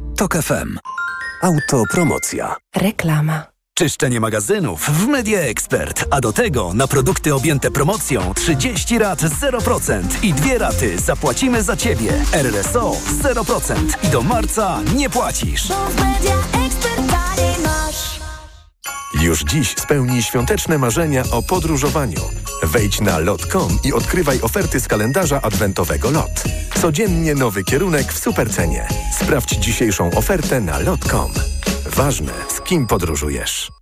[SPEAKER 2] Tok FM. Autopromocja.
[SPEAKER 11] Reklama.
[SPEAKER 2] Czyszczenie magazynów w Media Expert, a do tego na produkty objęte promocją 30 rat 0% i dwie raty zapłacimy za Ciebie. RSO 0% i do marca nie płacisz.
[SPEAKER 12] Już dziś spełnij świąteczne marzenia o podróżowaniu. Wejdź na lot.com i odkrywaj oferty z kalendarza adwentowego LOT. Codziennie nowy kierunek w supercenie. Sprawdź dzisiejszą ofertę na lot.com. Ważne, z kim podróżujesz.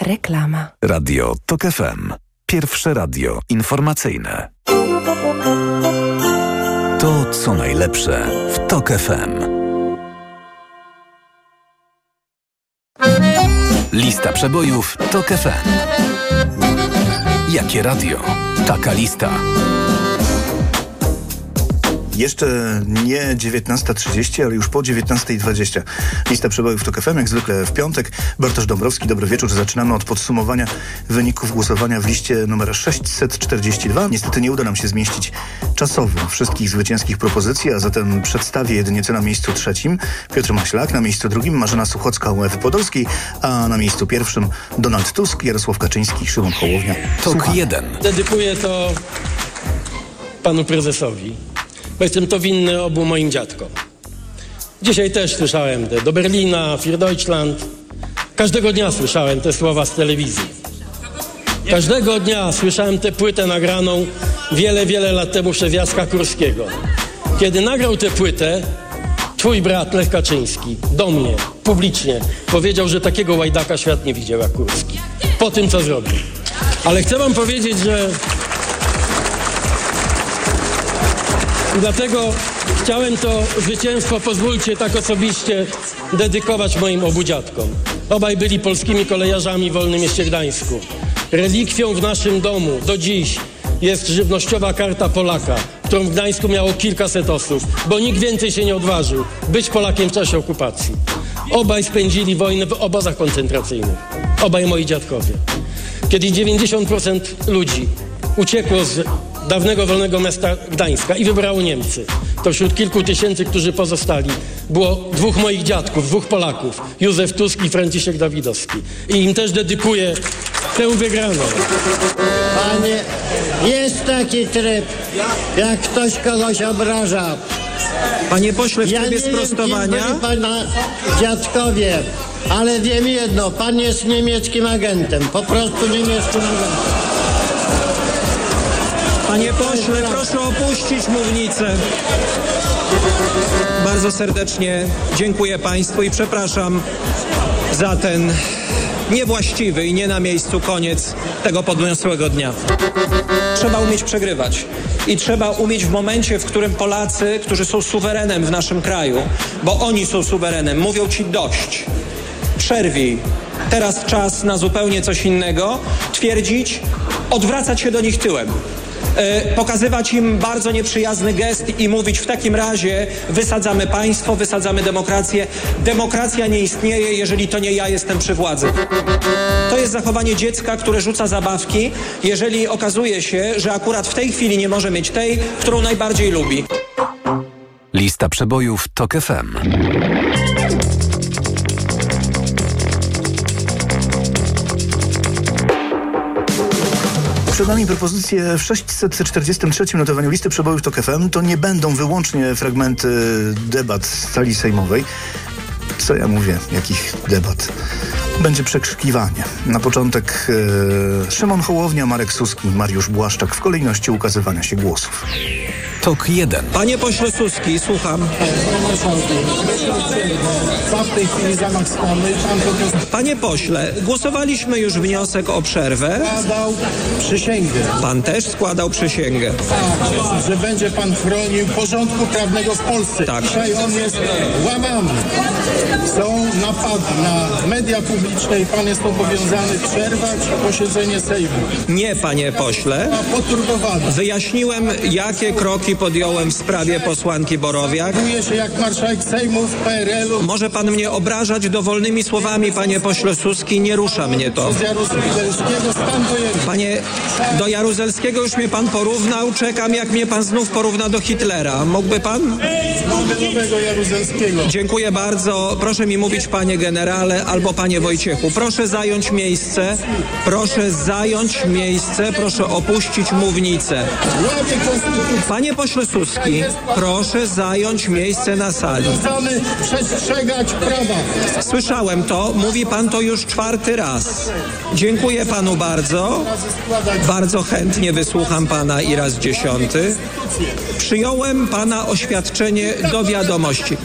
[SPEAKER 11] Reklama.
[SPEAKER 2] Radio TOK FM. Pierwsze radio informacyjne. To, co najlepsze w TOK FM. Lista przebojów TOK FM. Jakie radio? Taka lista.
[SPEAKER 13] Jeszcze nie 19.30, ale już po 19.20. Lista przebojów TOK FM, jak zwykle w piątek. Bartosz Dąbrowski, dobry wieczór. Zaczynamy od podsumowania wyników głosowania w liście numer 642. Niestety nie uda nam się zmieścić czasowo wszystkich zwycięskich propozycji, a zatem przedstawię jedynie co na miejscu trzecim. Piotr Maślak, na miejscu drugim Marzena Suchocka u Ewy Podolskiej, a na miejscu pierwszym Donald Tusk, Jarosław Kaczyński, Szymon Hołownia.
[SPEAKER 2] TOK 1.
[SPEAKER 14] Dedykuję to panu prezesowi bo jestem to winny obu moim dziadkom. Dzisiaj też słyszałem te do Berlina, für Deutschland. Każdego dnia słyszałem te słowa z telewizji. Każdego dnia słyszałem tę płytę nagraną wiele, wiele lat temu przez Jacka Kurskiego. Kiedy nagrał tę płytę, twój brat Lech Kaczyński do mnie publicznie powiedział, że takiego łajdaka świat nie widział jak Kurski. Po tym, co zrobił. Ale chcę wam powiedzieć, że dlatego chciałem to zwycięstwo, pozwólcie tak osobiście, dedykować moim obu dziadkom. Obaj byli polskimi kolejarzami w Wolnym Mieście Gdańsku. Relikwią w naszym domu do dziś jest żywnościowa karta Polaka, którą w Gdańsku miało kilkaset osób, bo nikt więcej się nie odważył być Polakiem w czasie okupacji. Obaj spędzili wojnę w obozach koncentracyjnych. Obaj moi dziadkowie. Kiedy 90% ludzi uciekło z dawnego wolnego miasta Gdańska i wybrało Niemcy. To wśród kilku tysięcy, którzy pozostali, było dwóch moich dziadków, dwóch Polaków, Józef Tusk i Franciszek Dawidowski. I im też dedykuję tę wygraną.
[SPEAKER 15] Panie, jest taki tryb, jak ktoś kogoś obraża.
[SPEAKER 16] Panie pośle, w
[SPEAKER 15] ja
[SPEAKER 16] trybie
[SPEAKER 15] nie
[SPEAKER 16] sprostowania...
[SPEAKER 15] Wiem, kim byli pana dziadkowie, ale wiem jedno, pan jest niemieckim agentem, po prostu niemieckim agentem.
[SPEAKER 16] Panie pośle, proszę opuścić mównicę. Bardzo serdecznie dziękuję Państwu i przepraszam za ten niewłaściwy i nie na miejscu koniec tego podniosłego dnia. Trzeba umieć przegrywać. I trzeba umieć w momencie, w którym Polacy, którzy są suwerenem w naszym kraju, bo oni są suwerenem, mówią ci dość. Przerwij. Teraz czas na zupełnie coś innego. Twierdzić, odwracać się do nich tyłem pokazywać im bardzo nieprzyjazny gest i mówić w takim razie wysadzamy państwo, wysadzamy demokrację. Demokracja nie istnieje, jeżeli to nie ja jestem przy władzy. To jest zachowanie dziecka, które rzuca zabawki, jeżeli okazuje się, że akurat w tej chwili nie może mieć tej, którą najbardziej lubi.
[SPEAKER 2] Lista przebojów TOK FM.
[SPEAKER 13] Przed nami propozycje w 643 notowaniu listy przebojów TOK FM. To nie będą wyłącznie fragmenty debat z sali sejmowej. Co ja mówię? Jakich debat? Będzie przekrzykiwanie. Na początek e, Szymon Hołownia, Marek Suski, Mariusz Błaszczak w kolejności ukazywania się głosów.
[SPEAKER 8] TOK 1.
[SPEAKER 16] Panie pośle Suski, słucham. Panie pośle, głosowaliśmy już wniosek o przerwę.
[SPEAKER 17] składał przysięgę,
[SPEAKER 16] Pan też składał przysięgę.
[SPEAKER 17] że będzie pan chronił porządku prawnego w Polsce.
[SPEAKER 16] Tak.
[SPEAKER 17] Dzisiaj on jest łamany. Są napady na media publiczne i pan jest obowiązany przerwać posiedzenie Sejmu.
[SPEAKER 16] Nie, panie pośle. Wyjaśniłem, jakie kroki podjąłem w sprawie posłanki Borowiak.
[SPEAKER 17] Czuje się jak marszałek Sejmu w PRL-u.
[SPEAKER 16] Może pan mnie obrażać dowolnymi słowami, panie pośle Suski, nie rusza mnie to. Panie, do Jaruzelskiego już mnie pan porównał, czekam jak mnie pan znów porówna do Hitlera. Mógłby pan?
[SPEAKER 17] Jaruzelskiego.
[SPEAKER 16] Dziękuję bardzo. Proszę mi mówić panie generale albo panie Wojciechu. Proszę zająć miejsce. Proszę zająć miejsce. Proszę opuścić mównicę. Panie pośle Suski, proszę zająć miejsce na sali.
[SPEAKER 17] Chcemy przestrzegać prawa.
[SPEAKER 16] Słyszałem to, mówi pan to już czwarty raz. Dziękuję panu bardzo. Bardzo chętnie wysłucham pana i raz dziesiąty. Przyjąłem pana oświadczenie do wiadomości.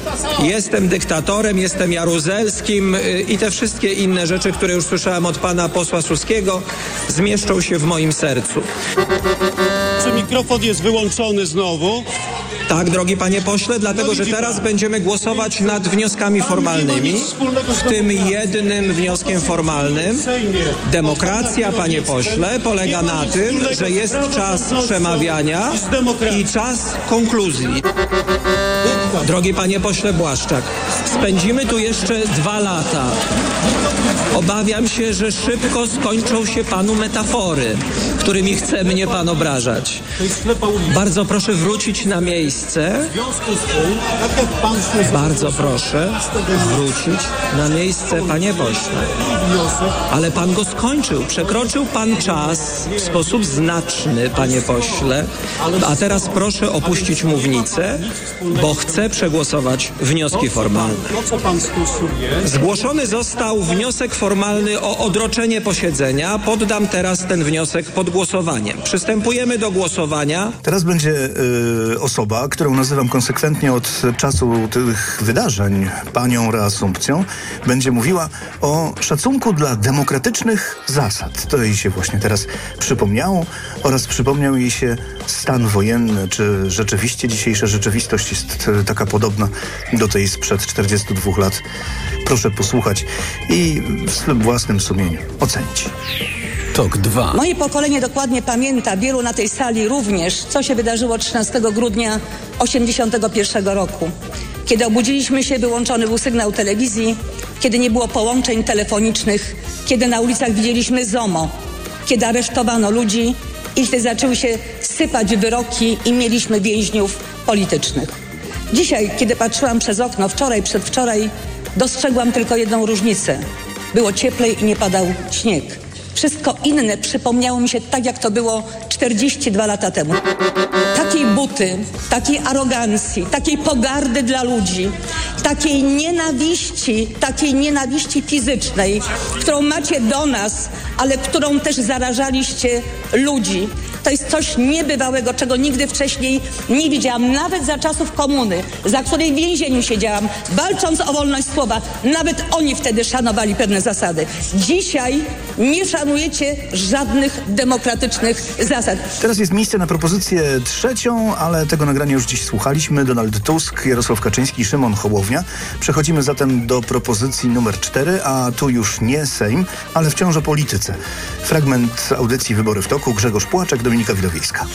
[SPEAKER 16] Jestem dyktatorem, jestem Jaruzelskim y, i te wszystkie inne rzeczy, które już słyszałem od pana posła Suskiego, zmieszczą się w moim sercu.
[SPEAKER 18] Mikrofon jest wyłączony znowu?
[SPEAKER 16] Tak, drogi panie pośle, dlatego że teraz będziemy głosować nad wnioskami formalnymi, w tym jednym wnioskiem formalnym. Demokracja, panie pośle, polega na tym, że jest czas przemawiania i czas konkluzji. Drogi panie pośle Błaszczak, spędzimy tu jeszcze dwa lata. Obawiam się, że szybko skończą się panu metafory, którymi chce mnie pan obrażać. Bardzo proszę wrócić na miejsce. Bardzo proszę wrócić na miejsce, panie pośle. Ale pan go skończył. Przekroczył pan czas w sposób znaczny, panie pośle. A teraz proszę opuścić mównicę, bo chcę przegłosować wnioski formalne.
[SPEAKER 18] Po co pan stosuje?
[SPEAKER 16] Zgłoszony został wniosek formalny o odroczenie posiedzenia. Poddam teraz ten wniosek pod głosowanie. Przystępujemy do głosowania.
[SPEAKER 13] Teraz będzie y, osoba, którą nazywam konsekwentnie od czasu tych wydarzeń panią reasumpcją, będzie mówiła o szacunku dla demokratycznych zasad. To jej się właśnie teraz przypomniało oraz przypomniał jej się stan wojenny, czy rzeczywiście dzisiejsza rzeczywistość jest y, taka podobna do tej sprzed 42 lat. Proszę posłuchać i w swym własnym sumieniu ocenić.
[SPEAKER 8] TOK 2.
[SPEAKER 19] Moje pokolenie dokładnie pamięta, wielu na tej sali również, co się wydarzyło 13 grudnia 81 roku. Kiedy obudziliśmy się, wyłączony był sygnał telewizji, kiedy nie było połączeń telefonicznych, kiedy na ulicach widzieliśmy ZOMO, kiedy aresztowano ludzi i kiedy zaczęły się sypać wyroki i mieliśmy więźniów politycznych. Dzisiaj, kiedy patrzyłam przez okno, wczoraj, przedwczoraj, dostrzegłam tylko jedną różnicę. Było cieplej i nie padał śnieg. Wszystko inne przypomniało mi się tak, jak to było 42 lata temu. Takiej buty, takiej arogancji, takiej pogardy dla ludzi, takiej nienawiści, takiej nienawiści fizycznej, którą macie do nas, ale którą też zarażaliście ludzi. To jest coś niebywałego, czego nigdy wcześniej nie widziałam, nawet za czasów komuny, za której w więzieniu siedziałam, walcząc o wolność słowa. Nawet oni wtedy szanowali pewne zasady. Dzisiaj nie szanujecie żadnych demokratycznych zasad.
[SPEAKER 13] Teraz jest miejsce na propozycję trzecią, ale tego nagrania już dziś słuchaliśmy. Donald Tusk, Jarosław Kaczyński, Szymon Hołownia. Przechodzimy zatem do propozycji numer cztery, a tu już nie Sejm, ale wciąż o polityce. Fragment audycji Wybory w toku. Grzegorz Płaczek, Dominika Widowiejska.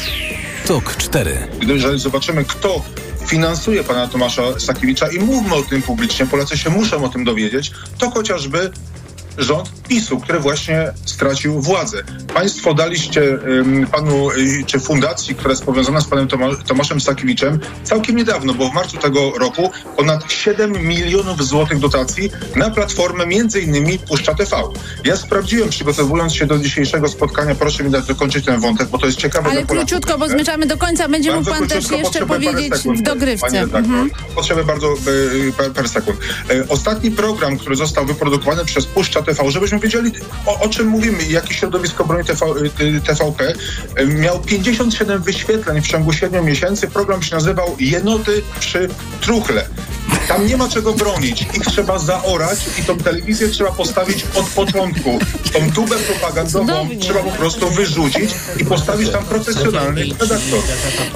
[SPEAKER 8] TOK 4.
[SPEAKER 20] Gdy zobaczymy, kto finansuje pana Tomasza Sakiewicza i mówmy o tym publicznie, Polacy się muszą o tym dowiedzieć, to chociażby rząd PiSu, który właśnie stracił władzę. Państwo daliście panu, y, czy fundacji, która jest powiązana z panem Toma, Tomaszem Sakiewiczem, całkiem niedawno, bo w marcu tego roku ponad 7 milionów złotych dotacji na platformę między innymi Puszcza TV. Ja sprawdziłem, przygotowując się do dzisiejszego spotkania, proszę mi dać dokończyć ten wątek, bo to jest ciekawe
[SPEAKER 21] Ale króciutko, bo zmierzamy do końca. Będzie mógł pan też jeszcze powiedzieć
[SPEAKER 20] sekund,
[SPEAKER 21] w dogrywce. Mhm.
[SPEAKER 20] Potrzebuję bardzo e, parę, sekund. E, Ostatni program, który został wyprodukowany przez Puszcza TV, żebyśmy wiedzieli o, o czym mówimy jakie środowisko broni TV, e, TVP, e, miał 57 wyświetleń w ciągu 7 miesięcy. Program się nazywał Jenoty przy truchle. Tam nie ma czego bronić. Ich trzeba zaorać i tą telewizję trzeba postawić od początku. Tą tubę propagandową trzeba po prostu wyrzucić i postawić tam profesjonalnych redaktorów.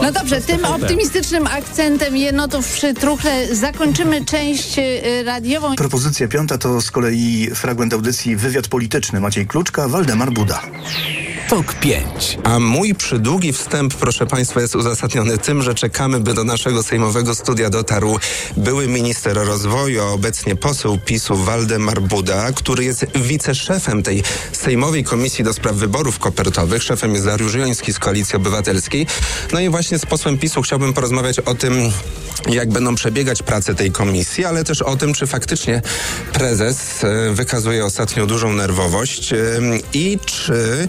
[SPEAKER 21] No dobrze, tym optymistycznym akcentem jenotów przy truchle zakończymy część y, radiową.
[SPEAKER 13] Propozycja piąta to z kolei fragment audycji Wywiad Polityczny Maciej Kluczka, Waldemar Buda.
[SPEAKER 22] TOK 5. A mój przydługi wstęp, proszę Państwa, jest uzasadniony tym, że czekamy, by do naszego sejmowego studia dotarł były minister rozwoju, a obecnie poseł PiSu Waldemar Buda, który jest wiceszefem tej sejmowej komisji do spraw wyborów kopertowych. Szefem jest Dariusz Joński z Koalicji Obywatelskiej. No i właśnie z posłem PiSu chciałbym porozmawiać o tym, jak będą przebiegać prace tej komisji, ale też o tym, czy faktycznie prezes e, wykazuje ostatnio dużą nerwowość e, i czy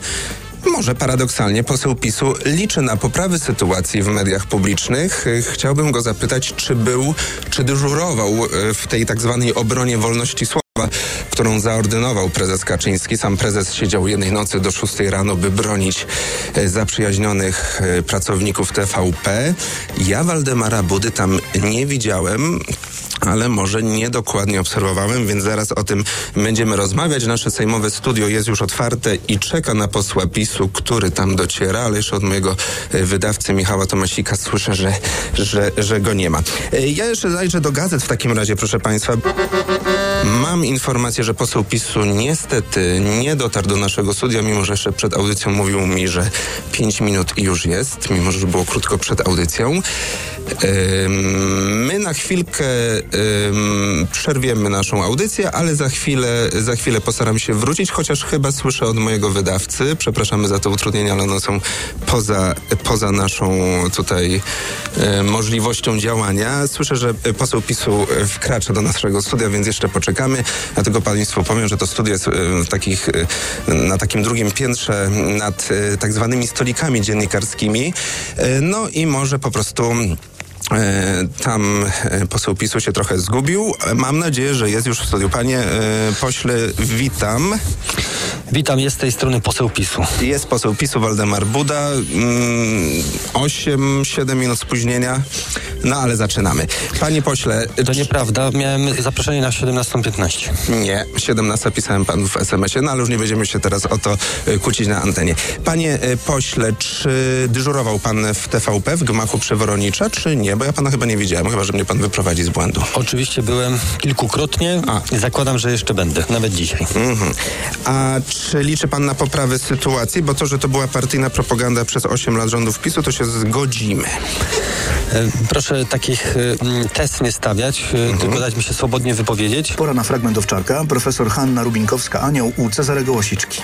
[SPEAKER 22] może paradoksalnie poseł PiSu liczy na poprawę sytuacji w mediach publicznych. Chciałbym go zapytać, czy był, czy dyżurował e, w tej tak zwanej obronie wolności słowa którą zaordynował prezes Kaczyński. Sam prezes siedział jednej nocy do 6 rano, by bronić e, zaprzyjaźnionych e, pracowników TVP. Ja Waldemara Budy tam nie widziałem ale może niedokładnie obserwowałem, więc zaraz o tym będziemy rozmawiać. Nasze sejmowe studio jest już otwarte i czeka na posła PiSu, który tam dociera, ale jeszcze od mojego e, wydawcy Michała Tomasika słyszę, że, że, że go nie ma. E, Ja jeszcze zajrzę do gazet w takim razie, proszę Państwa. Mam informację, że poseł PiSu niestety nie dotarł do naszego studia, mimo że jeszcze przed audycją mówił mi, że 5 minut i już jest, mimo że było krótko przed audycją. My na chwilkę przerwiemy naszą audycję, ale za chwilę, za chwilę postaram się wrócić, chociaż chyba słyszę od mojego wydawcy, przepraszamy za te utrudnienia, ale one są poza, poza naszą tutaj e, możliwością działania. Słyszę, że poseł PiSu wkracza do naszego studia, więc jeszcze poczekamy. Dlatego Państwu powiem, że to studio jest takich, na takim drugim piętrze nad e, tak zwanymi stolikami dziennikarskimi. E, No i może po prostu Tam e, poseł PiSu się trochę zgubił. E, Mam nadzieję, że jest już w studiu. Panie e, pośle, witam.
[SPEAKER 23] Witam, jest z tej strony poseł PiSu.
[SPEAKER 22] Jest poseł PiSu Waldemar Buda. Mm, 8-7 minut spóźnienia. No ale zaczynamy. Panie pośle.
[SPEAKER 23] To nieprawda, miałem zaproszenie na 17.15.
[SPEAKER 22] Nie, 17 pisałem panu w SMS-ie, no ale już nie będziemy się teraz o to e, kłócić na antenie. Panie e, pośle, czy dyżurował pan w TVP w gmachu Przeworonicza, czy nie? Bo ja pana chyba nie widziałem, chyba że mnie pan wyprowadzi z błędu.
[SPEAKER 23] Oczywiście byłem kilkukrotnie. Zakładam, że jeszcze będę, nawet dzisiaj.
[SPEAKER 22] Mhm. A czy liczy pan na poprawę sytuacji? Bo to, że to była partyjna propaganda przez 8 lat rządów PiSu, to się zgodzimy.
[SPEAKER 23] E, Proszę takich e, test nie stawiać, e, tylko dać mi się swobodnie wypowiedzieć.
[SPEAKER 13] Pora na fragment owczarka. Profesor Hanna Rubinkowska-Anioł u Cezarego Łasiczki.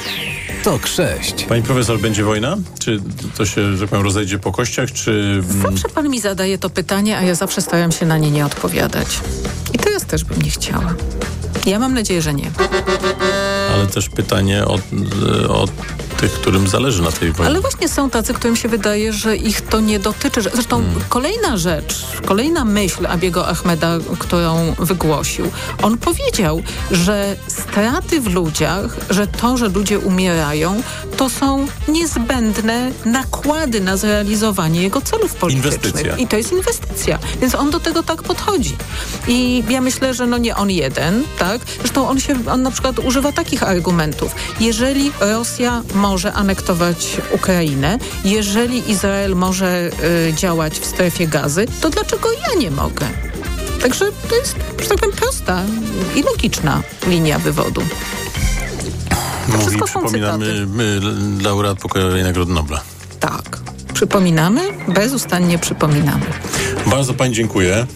[SPEAKER 4] TOK 6. Pani profesor, będzie wojna? Czy to się, że tak powiem, rozejdzie po kościach, czy...
[SPEAKER 24] Zawsze pan mi zadaje to pytanie, a ja zawsze staram się na nie nie odpowiadać. I teraz też bym nie chciała. Ja mam nadzieję, że nie.
[SPEAKER 4] Ale też pytanie o, o tych, którym zależy na tej wojnie.
[SPEAKER 24] Ale właśnie są tacy, którym się wydaje, że ich to nie dotyczy. Zresztą kolejna rzecz, kolejna myśl Abiego Ahmeda, którą wygłosił. On powiedział, że straty w ludziach, że to, że ludzie umierają, to są niezbędne nakłady na zrealizowanie jego celów politycznych.
[SPEAKER 4] Inwestycja.
[SPEAKER 24] I to jest inwestycja. Więc on do tego tak podchodzi. I ja myślę, że no nie on jeden, tak? Zresztą on się, on na przykład używa takich argumentów. Jeżeli Rosja może anektować Ukrainę, jeżeli Izrael może y, działać w strefie gazy, to dlaczego ja nie mogę? Także to jest, że tak powiem, prosta i logiczna linia wywodu.
[SPEAKER 4] Mówi, przypominamy, my, laureat pokojowej Nagrody Nobla.
[SPEAKER 24] Tak. Przypominamy, bezustannie przypominamy.
[SPEAKER 4] Bardzo Pani dziękuję.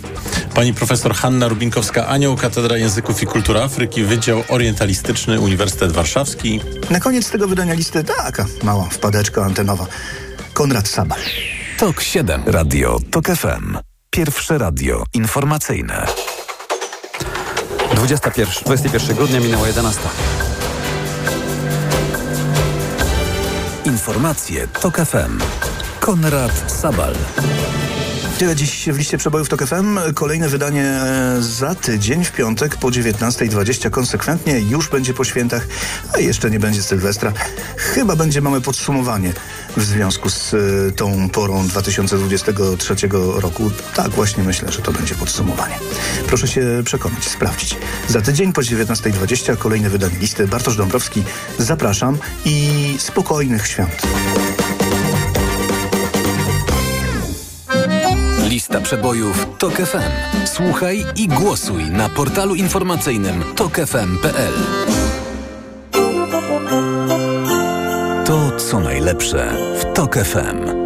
[SPEAKER 4] Pani profesor Hanna Rubinkowska-Anioł, Katedra Języków i Kultury Afryki, Wydział Orientalistyczny, Uniwersytet Warszawski.
[SPEAKER 13] Na koniec tego wydania listy taka mała wpadeczka antenowa. Konrad Sabal.
[SPEAKER 2] TOK 7. Radio TOK FM. Pierwsze radio informacyjne.
[SPEAKER 25] 21, 21 grudnia minęła 11.
[SPEAKER 2] Informacje TOK FM. Konrad Sabal.
[SPEAKER 13] Tyle dziś w liście przebojów TOK FM. Kolejne wydanie e, za tydzień, w piątek po 19.20 konsekwentnie. Już będzie po świętach, a jeszcze nie będzie Sylwestra. Chyba będzie małe podsumowanie w związku z y, tą porą 2023 roku. Tak właśnie myślę, że to będzie podsumowanie. Proszę się przekonać, sprawdzić. Za tydzień po 19.20 kolejne wydanie listy. Bartosz Dąbrowski, zapraszam i spokojnych świąt.
[SPEAKER 2] Lista przebojów TOK FM. Słuchaj i głosuj na portalu informacyjnym tokefm.pl. To co najlepsze w TOK FM.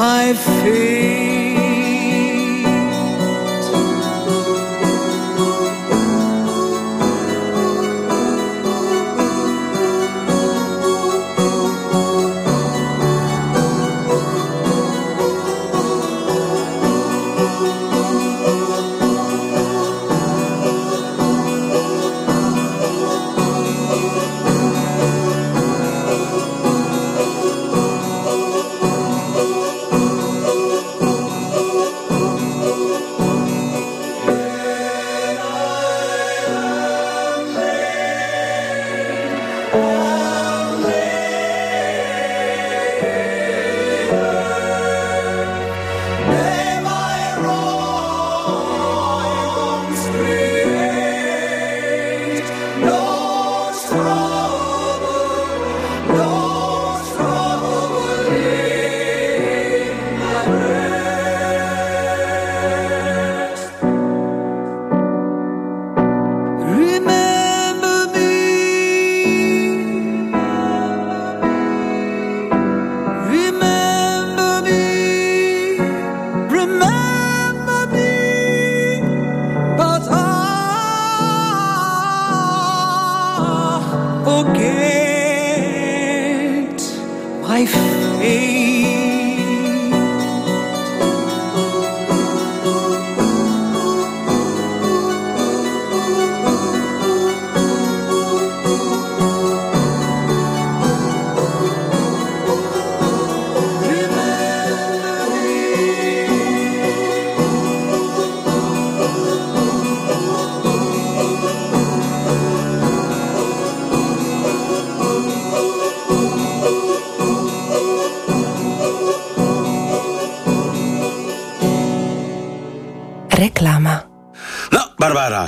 [SPEAKER 6] My fate.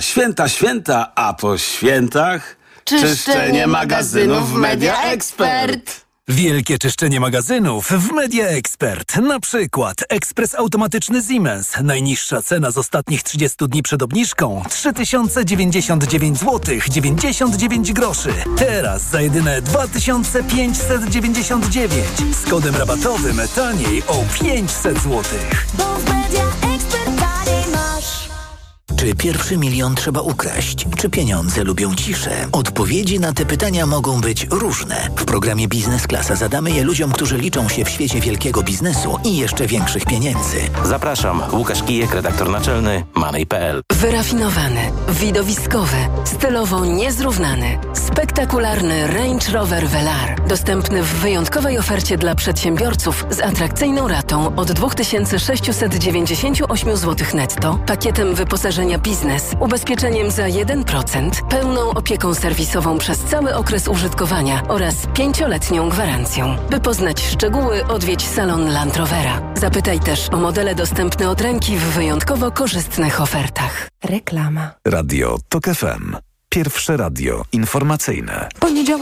[SPEAKER 7] Święta, święta, a po świętach
[SPEAKER 26] Czyszczenie magazynów w Media Expert.
[SPEAKER 27] Wielkie czyszczenie magazynów w Media Expert. Na przykład ekspres automatyczny Siemens. Najniższa cena z ostatnich 30 dni przed obniżką 3099 zł 99 groszy. Teraz za jedyne 2599 z kodem rabatowym taniej o 500 zł.
[SPEAKER 9] Czy pierwszy milion trzeba ukraść? Czy pieniądze lubią ciszę? Odpowiedzi na te pytania mogą być różne. W programie Biznes Klasa zadamy je ludziom, którzy liczą się w świecie wielkiego biznesu i jeszcze większych pieniędzy.
[SPEAKER 28] Zapraszam, Łukasz Kijek, redaktor naczelny Money.pl.
[SPEAKER 26] Wyrafinowany, widowiskowy, stylowo niezrównany, spektakularny Range Rover Velar. Dostępny w wyjątkowej ofercie dla przedsiębiorców z atrakcyjną ratą od 2698 zł netto, pakietem wyposażenia biznes, ubezpieczeniem za 1%, pełną opieką serwisową przez cały okres użytkowania oraz pięcioletnią gwarancją. By poznać szczegóły, odwiedź salon Land Rovera. Zapytaj też o modele dostępne od ręki w wyjątkowo korzystnych ofertach. Reklama.
[SPEAKER 2] Radio TOK FM. Pierwsze radio informacyjne.
[SPEAKER 26] Poniedziałek